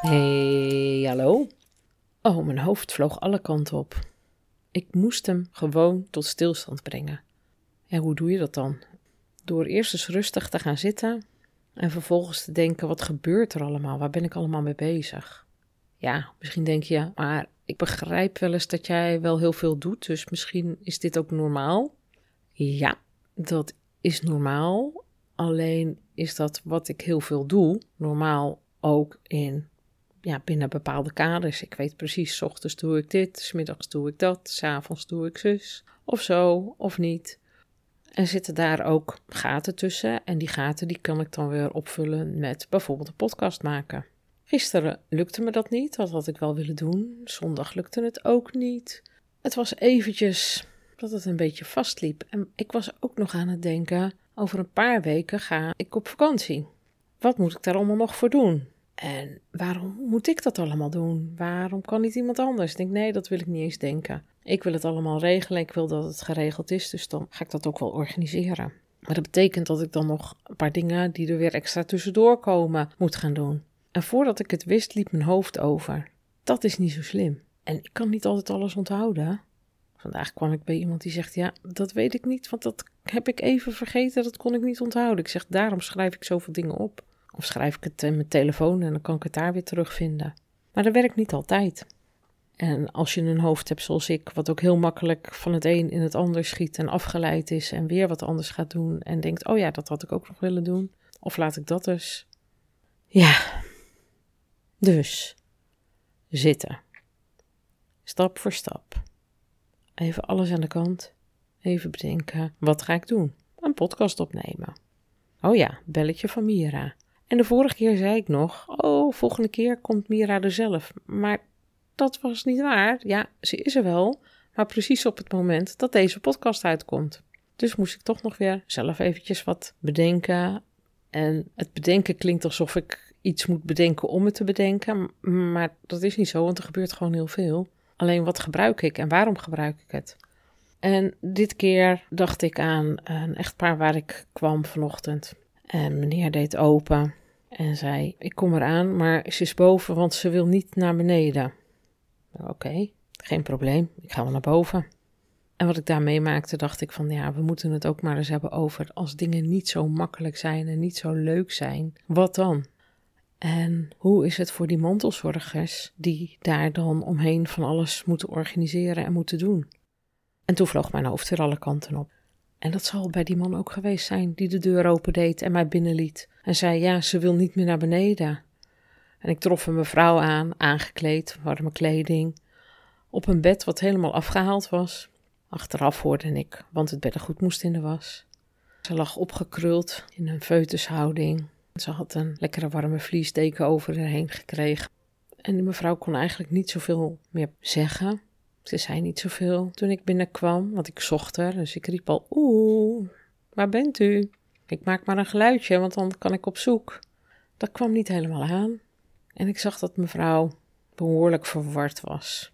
Hey, hallo. Oh, mijn hoofd vloog alle kanten op. Ik moest hem gewoon tot stilstand brengen. En hoe doe je dat dan? Door eerst eens rustig te gaan zitten en vervolgens te denken: wat gebeurt er allemaal? Waar ben ik allemaal mee bezig? Ja, misschien denk je, maar ik begrijp wel eens dat jij wel heel veel doet, dus misschien is dit ook normaal. Ja, dat is normaal. Alleen is dat wat ik heel veel doe, normaal ook in ja, binnen bepaalde kaders. Ik weet precies, s ochtends doe ik dit, s middags doe ik dat, s avonds doe ik zus, of zo, of niet. En zitten daar ook gaten tussen. En die gaten die kan ik dan weer opvullen met bijvoorbeeld een podcast maken. Gisteren lukte me dat niet, dat had ik wel willen doen. Zondag lukte het ook niet. Het was eventjes dat het een beetje vastliep. En ik was ook nog aan het denken, over een paar weken ga ik op vakantie. Wat moet ik daar allemaal nog voor doen? En waarom moet ik dat allemaal doen? Waarom kan niet iemand anders? Ik denk, nee, dat wil ik niet eens denken. Ik wil het allemaal regelen. Ik wil dat het geregeld is. Dus dan ga ik dat ook wel organiseren. Maar dat betekent dat ik dan nog een paar dingen die er weer extra tussendoor komen moet gaan doen. En voordat ik het wist, liep mijn hoofd over. Dat is niet zo slim. En ik kan niet altijd alles onthouden. Vandaag kwam ik bij iemand die zegt: Ja, dat weet ik niet, want dat heb ik even vergeten, dat kon ik niet onthouden. Ik zeg: Daarom schrijf ik zoveel dingen op. Of schrijf ik het in mijn telefoon en dan kan ik het daar weer terugvinden. Maar dat werkt niet altijd. En als je een hoofd hebt zoals ik, wat ook heel makkelijk van het een in het ander schiet en afgeleid is en weer wat anders gaat doen en denkt: Oh ja, dat had ik ook nog willen doen. Of laat ik dat dus. Ja. Dus zitten. Stap voor stap. Even alles aan de kant. Even bedenken: wat ga ik doen? Een podcast opnemen. Oh ja, belletje van Mira. En de vorige keer zei ik nog: Oh, volgende keer komt Mira er zelf. Maar dat was niet waar. Ja, ze is er wel. Maar precies op het moment dat deze podcast uitkomt. Dus moest ik toch nog weer zelf eventjes wat bedenken. En het bedenken klinkt alsof ik iets moet bedenken om het te bedenken. Maar dat is niet zo, want er gebeurt gewoon heel veel. Alleen wat gebruik ik en waarom gebruik ik het? En dit keer dacht ik aan een echtpaar waar ik kwam vanochtend. En meneer deed open en zei: Ik kom eraan, maar ze is boven, want ze wil niet naar beneden. Oké, geen probleem, ik ga wel naar boven. En wat ik daar meemaakte, dacht ik van ja, we moeten het ook maar eens hebben over als dingen niet zo makkelijk zijn en niet zo leuk zijn. Wat dan? En hoe is het voor die mantelzorgers die daar dan omheen van alles moeten organiseren en moeten doen? En toen vloog mijn hoofd weer alle kanten op. En dat zal bij die man ook geweest zijn die de deur opendeed en mij binnenliet. En zei: Ja, ze wil niet meer naar beneden. En ik trof een mevrouw aan, aangekleed, warme kleding, op een bed wat helemaal afgehaald was. Achteraf hoorde ik, want het beddengoed moest in de was. Ze lag opgekruld in een feutushouding. Ze had een lekkere warme vliesdeken over haar heen gekregen. En die mevrouw kon eigenlijk niet zoveel meer zeggen. Ze zei niet zoveel toen ik binnenkwam, want ik zocht haar. Dus ik riep al, oeh, waar bent u? Ik maak maar een geluidje, want dan kan ik op zoek. Dat kwam niet helemaal aan. En ik zag dat mevrouw behoorlijk verward was.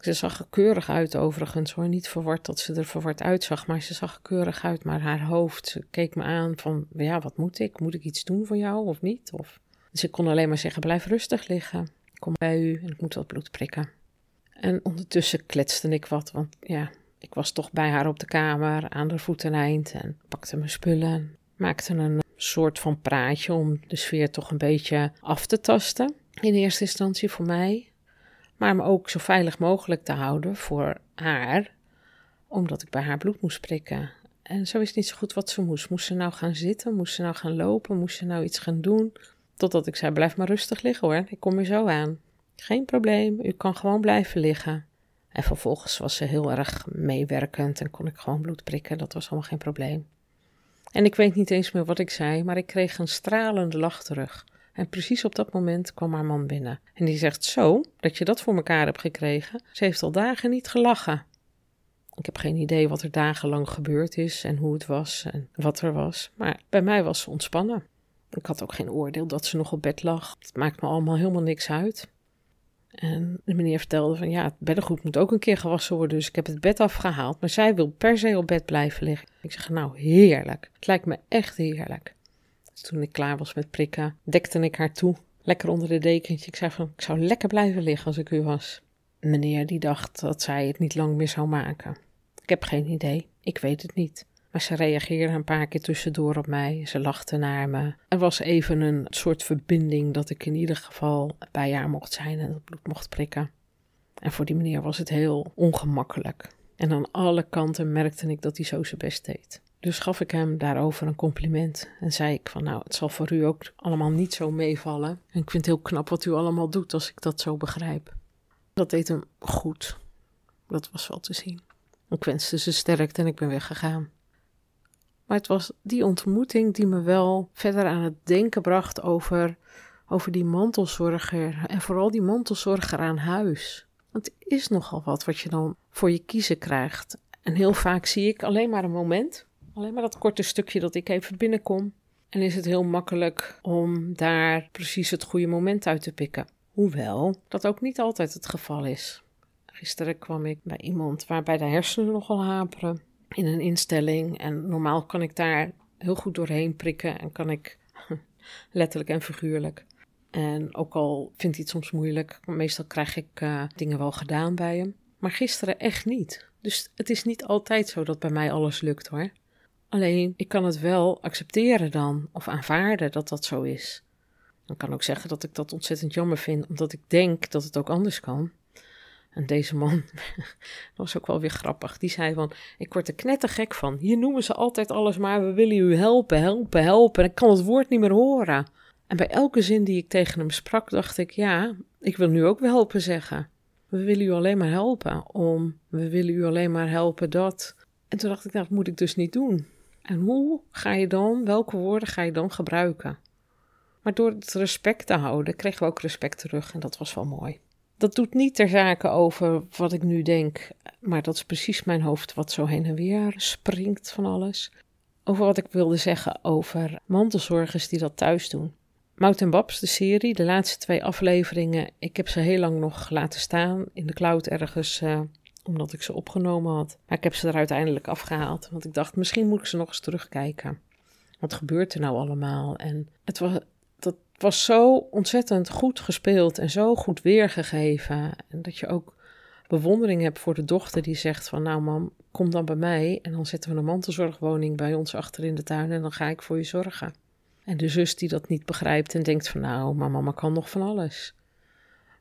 Ze zag er keurig uit overigens hoor. Niet verward dat ze er verward uitzag, maar ze zag er keurig uit. Maar haar hoofd, keek me aan van, ja, wat moet ik? Moet ik iets doen voor jou of niet? Of... Dus ik kon alleen maar zeggen, blijf rustig liggen. Kom bij u en ik moet wat bloed prikken. En ondertussen kletste ik wat, want ja, ik was toch bij haar op de kamer aan de voeteneind en pakte mijn spullen. Maakte een soort van praatje om de sfeer toch een beetje af te tasten. In eerste instantie voor mij, maar me ook zo veilig mogelijk te houden voor haar, omdat ik bij haar bloed moest prikken. En zo wist niet zo goed wat ze moest. Moest ze nou gaan zitten? Moest ze nou gaan lopen? Moest ze nou iets gaan doen? Totdat ik zei: Blijf maar rustig liggen hoor, ik kom er zo aan. Geen probleem, u kan gewoon blijven liggen. En vervolgens was ze heel erg meewerkend en kon ik gewoon bloed prikken. Dat was allemaal geen probleem. En ik weet niet eens meer wat ik zei, maar ik kreeg een stralende lach terug. En precies op dat moment kwam haar man binnen. En die zegt: Zo, dat je dat voor elkaar hebt gekregen. Ze heeft al dagen niet gelachen. Ik heb geen idee wat er dagenlang gebeurd is en hoe het was en wat er was. Maar bij mij was ze ontspannen. Ik had ook geen oordeel dat ze nog op bed lag. Het maakt me allemaal helemaal niks uit. En de meneer vertelde van ja, het beddengoed moet ook een keer gewassen worden. Dus ik heb het bed afgehaald. Maar zij wil per se op bed blijven liggen. Ik zeg nou heerlijk. Het lijkt me echt heerlijk. Dus toen ik klaar was met prikken, dekte ik haar toe. Lekker onder de dekentje. Ik zei van ik zou lekker blijven liggen als ik u was. Meneer die dacht dat zij het niet lang meer zou maken. Ik heb geen idee. Ik weet het niet. Maar ze reageerde een paar keer tussendoor op mij. Ze lachte naar me. Er was even een soort verbinding dat ik in ieder geval bij haar mocht zijn en het bloed mocht prikken. En voor die meneer was het heel ongemakkelijk. En aan alle kanten merkte ik dat hij zo zijn best deed. Dus gaf ik hem daarover een compliment en zei ik van nou, het zal voor u ook allemaal niet zo meevallen. En ik vind het heel knap wat u allemaal doet als ik dat zo begrijp. Dat deed hem goed. Dat was wel te zien. Ik wenste ze sterkte en ik ben weggegaan. Maar het was die ontmoeting die me wel verder aan het denken bracht over, over die mantelzorger. En vooral die mantelzorger aan huis. Want het is nogal wat wat je dan voor je kiezen krijgt. En heel vaak zie ik alleen maar een moment. Alleen maar dat korte stukje dat ik even binnenkom. En is het heel makkelijk om daar precies het goede moment uit te pikken. Hoewel dat ook niet altijd het geval is. Gisteren kwam ik bij iemand waarbij de hersenen nogal haperen in een instelling. En normaal kan ik daar heel goed doorheen prikken en kan ik letterlijk en figuurlijk. En ook al vindt hij het soms moeilijk, meestal krijg ik uh, dingen wel gedaan bij hem. Maar gisteren echt niet. Dus het is niet altijd zo dat bij mij alles lukt hoor. Alleen ik kan het wel accepteren dan, of aanvaarden dat dat zo is. Dan kan ook zeggen dat ik dat ontzettend jammer vind, omdat ik denk dat het ook anders kan. En deze man, dat was ook wel weer grappig, die zei van, ik word er knettergek van. Hier noemen ze altijd alles maar, we willen u helpen, helpen, helpen. En ik kan het woord niet meer horen. En bij elke zin die ik tegen hem sprak, dacht ik, ja, ik wil nu ook wel helpen zeggen. We willen u alleen maar helpen om, we willen u alleen maar helpen dat. En toen dacht ik, nou, dat moet ik dus niet doen. En hoe ga je dan, welke woorden ga je dan gebruiken? Maar door het respect te houden, kregen we ook respect terug en dat was wel mooi. Dat doet niet ter zake over wat ik nu denk, maar dat is precies mijn hoofd wat zo heen en weer springt van alles. Over wat ik wilde zeggen over mantelzorgers die dat thuis doen. Mout en Babs, de serie, de laatste twee afleveringen, ik heb ze heel lang nog laten staan in de cloud ergens, uh, omdat ik ze opgenomen had. Maar ik heb ze er uiteindelijk afgehaald, want ik dacht misschien moet ik ze nog eens terugkijken. Wat gebeurt er nou allemaal? En het was, was zo ontzettend goed gespeeld en zo goed weergegeven. En dat je ook bewondering hebt voor de dochter die zegt van nou mam, kom dan bij mij en dan zetten we een mantelzorgwoning bij ons achter in de tuin en dan ga ik voor je zorgen. En de zus die dat niet begrijpt en denkt van nou, maar mama kan nog van alles.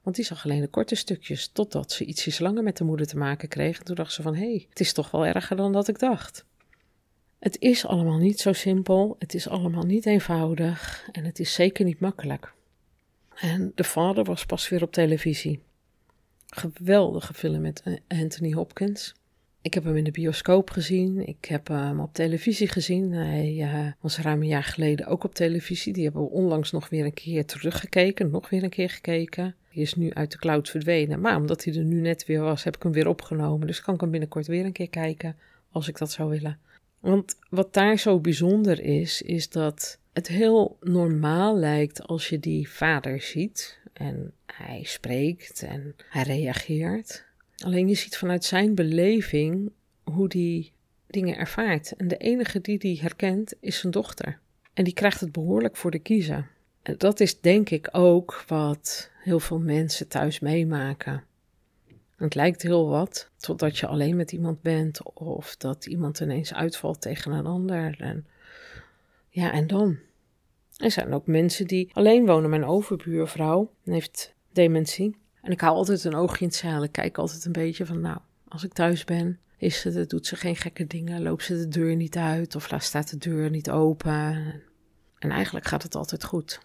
Want die zag alleen de korte stukjes, totdat ze ietsjes langer met de moeder te maken kreeg. En toen dacht ze van, hé, hey, het is toch wel erger dan dat ik dacht. Het is allemaal niet zo simpel, het is allemaal niet eenvoudig en het is zeker niet makkelijk. En de vader was pas weer op televisie. Geweldige film met eh, Anthony Hopkins. Ik heb hem in de bioscoop gezien, ik heb hem op televisie gezien. Hij uh, was ruim een jaar geleden ook op televisie. Die hebben we onlangs nog weer een keer teruggekeken, nog weer een keer gekeken. Hij is nu uit de cloud verdwenen, maar omdat hij er nu net weer was, heb ik hem weer opgenomen. Dus kan ik hem binnenkort weer een keer kijken, als ik dat zou willen. Want wat daar zo bijzonder is, is dat het heel normaal lijkt als je die vader ziet en hij spreekt en hij reageert. Alleen je ziet vanuit zijn beleving hoe die dingen ervaart. En de enige die die herkent is zijn dochter. En die krijgt het behoorlijk voor de kiezen. En dat is denk ik ook wat heel veel mensen thuis meemaken. Het lijkt heel wat, totdat je alleen met iemand bent of dat iemand ineens uitvalt tegen een ander. En ja, en dan? Er zijn ook mensen die alleen wonen. Mijn overbuurvrouw heeft dementie. En ik hou altijd een oogje in het zeil. Ik kijk altijd een beetje van, nou, als ik thuis ben, is het, doet ze geen gekke dingen. Loopt ze de deur niet uit of staat de deur niet open. En eigenlijk gaat het altijd goed.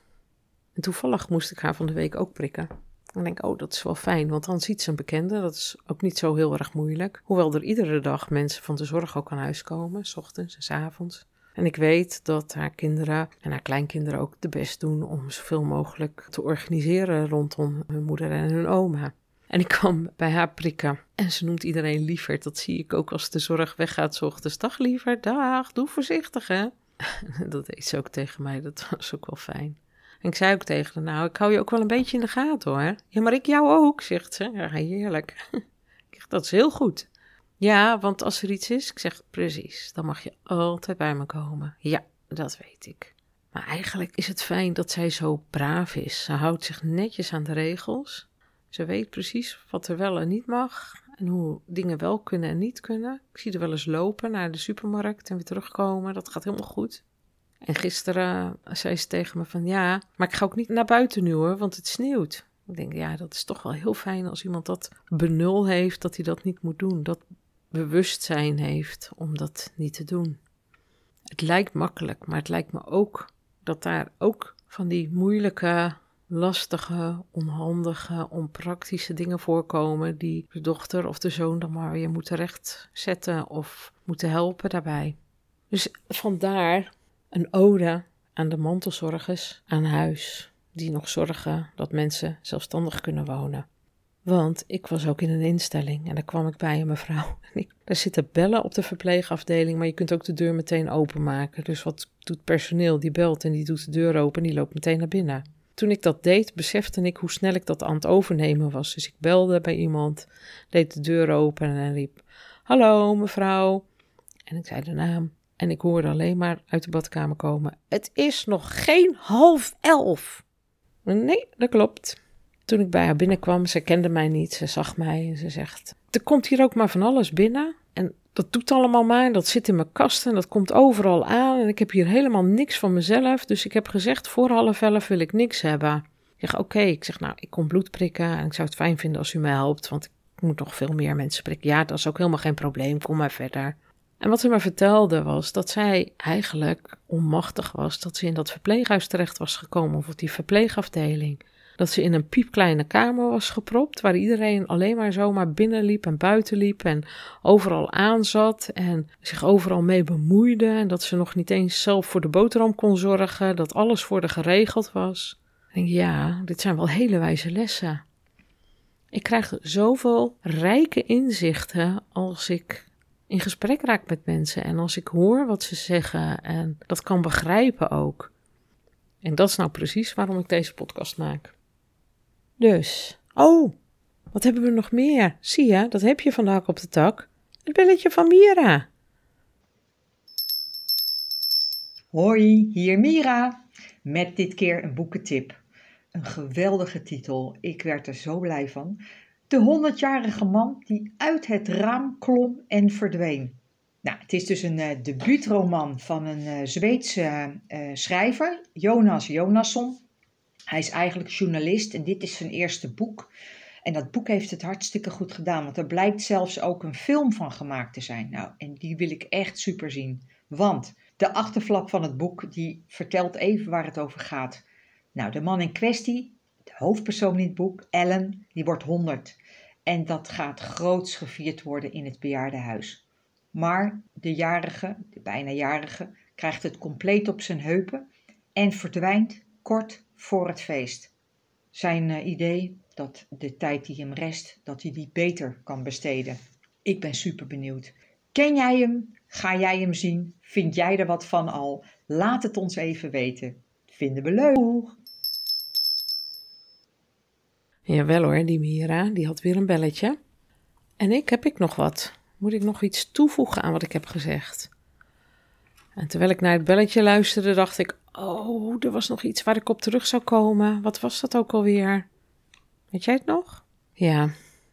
En toevallig moest ik haar van de week ook prikken. Dan denk oh, dat is wel fijn, want dan ziet ze een bekende. Dat is ook niet zo heel erg moeilijk. Hoewel er iedere dag mensen van de zorg ook aan huis komen, s ochtends en s avonds. En ik weet dat haar kinderen en haar kleinkinderen ook de best doen om zoveel mogelijk te organiseren rondom hun moeder en hun oma. En ik kwam bij haar prikken. En ze noemt iedereen lieverd. Dat zie ik ook als de zorg weggaat s ochtends. Dag liever, dag, doe voorzichtig hè. dat deed ze ook tegen mij, dat was ook wel fijn. En ik zei ook tegen haar, nou, ik hou je ook wel een beetje in de gaten hoor. Ja, maar ik jou ook, zegt ze. Ja, heerlijk. ik dat is heel goed. Ja, want als er iets is, ik zeg, precies, dan mag je altijd bij me komen. Ja, dat weet ik. Maar eigenlijk is het fijn dat zij zo braaf is. Ze houdt zich netjes aan de regels. Ze weet precies wat er wel en niet mag en hoe dingen wel kunnen en niet kunnen. Ik zie er wel eens lopen naar de supermarkt en weer terugkomen. Dat gaat helemaal goed. En gisteren zei ze tegen me van ja, maar ik ga ook niet naar buiten nu hoor, want het sneeuwt. Ik denk ja, dat is toch wel heel fijn als iemand dat benul heeft, dat hij dat niet moet doen. Dat bewustzijn heeft om dat niet te doen. Het lijkt makkelijk, maar het lijkt me ook dat daar ook van die moeilijke lastige, onhandige, onpraktische dingen voorkomen die de dochter of de zoon dan maar weer moeten rechtzetten of moeten helpen daarbij. Dus vandaar een ode aan de mantelzorgers aan huis, die nog zorgen dat mensen zelfstandig kunnen wonen. Want ik was ook in een instelling en daar kwam ik bij een mevrouw. Daar zitten bellen op de verpleegafdeling, maar je kunt ook de deur meteen openmaken. Dus wat doet personeel? Die belt en die doet de deur open en die loopt meteen naar binnen toen ik dat deed, besefte ik hoe snel ik dat aan het overnemen was. Dus ik belde bij iemand, deed de deur open en riep: Hallo mevrouw. En ik zei de naam. En ik hoorde alleen maar uit de badkamer komen: Het is nog geen half elf. Nee, dat klopt. Toen ik bij haar binnenkwam, ze kende mij niet, ze zag mij en ze zegt: Er komt hier ook maar van alles binnen. En dat doet allemaal maar. Dat zit in mijn kast en dat komt overal aan. En ik heb hier helemaal niks van mezelf. Dus ik heb gezegd, voor half elf wil ik niks hebben. Ik zeg, oké. Ik zeg, nou, ik kom bloed prikken. En ik zou het fijn vinden als u mij helpt. Want ik moet nog veel meer mensen prikken. Ja, dat is ook helemaal geen probleem. Kom maar verder. En wat ze me vertelde was dat zij eigenlijk onmachtig was. Dat ze in dat verpleeghuis terecht was gekomen. Of op die verpleegafdeling dat ze in een piepkleine kamer was gepropt, waar iedereen alleen maar zomaar binnenliep en buiten liep en overal aanzat en zich overal mee bemoeide en dat ze nog niet eens zelf voor de boterham kon zorgen, dat alles voor de geregeld was. Ik denk, ja, dit zijn wel hele wijze lessen. Ik krijg zoveel rijke inzichten als ik in gesprek raak met mensen en als ik hoor wat ze zeggen en dat kan begrijpen ook. En dat is nou precies waarom ik deze podcast maak. Dus, oh, wat hebben we nog meer? Zie je, dat heb je vandaag op de tak. Het belletje van Mira. Hoi, hier Mira. Met dit keer een boekentip. Een geweldige titel. Ik werd er zo blij van. De 100-jarige man die uit het raam klom en verdween. Nou, het is dus een uh, debuutroman van een uh, Zweedse uh, schrijver, Jonas Jonasson. Hij is eigenlijk journalist en dit is zijn eerste boek. En dat boek heeft het hartstikke goed gedaan, want er blijkt zelfs ook een film van gemaakt te zijn. Nou, en die wil ik echt super zien. Want de achterflap van het boek, die vertelt even waar het over gaat. Nou, de man in kwestie, de hoofdpersoon in het boek, Ellen, die wordt 100. En dat gaat groots gevierd worden in het bejaardenhuis. Maar de jarige, de bijna jarige, krijgt het compleet op zijn heupen en verdwijnt kort voor het feest. Zijn uh, idee dat de tijd die hem rest, dat hij die beter kan besteden. Ik ben super benieuwd. Ken jij hem? Ga jij hem zien? Vind jij er wat van al? Laat het ons even weten. Vinden we leuk. Jawel hoor, die Mira, die had weer een belletje. En ik, heb ik nog wat? Moet ik nog iets toevoegen aan wat ik heb gezegd? En terwijl ik naar het belletje luisterde, dacht ik: Oh, er was nog iets waar ik op terug zou komen. Wat was dat ook alweer? Weet jij het nog? Ja,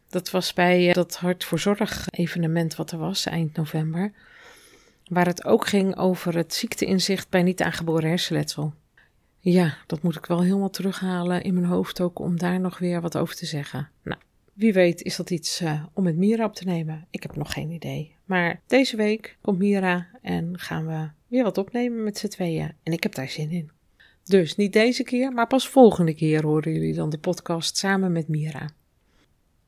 dat was bij eh, dat Hart voor Zorg evenement wat er was eind november. Waar het ook ging over het ziekteinzicht bij niet aangeboren hersenletsel. Ja, dat moet ik wel helemaal terughalen in mijn hoofd ook om daar nog weer wat over te zeggen. Nou, wie weet is dat iets uh, om met Mira op te nemen. Ik heb nog geen idee. Maar deze week komt Mira en gaan we weer wat opnemen met z'n tweeën. En ik heb daar zin in. Dus niet deze keer, maar pas volgende keer horen jullie dan de podcast samen met Mira.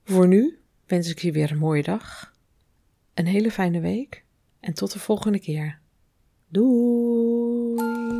Voor nu wens ik je weer een mooie dag, een hele fijne week en tot de volgende keer. Doei!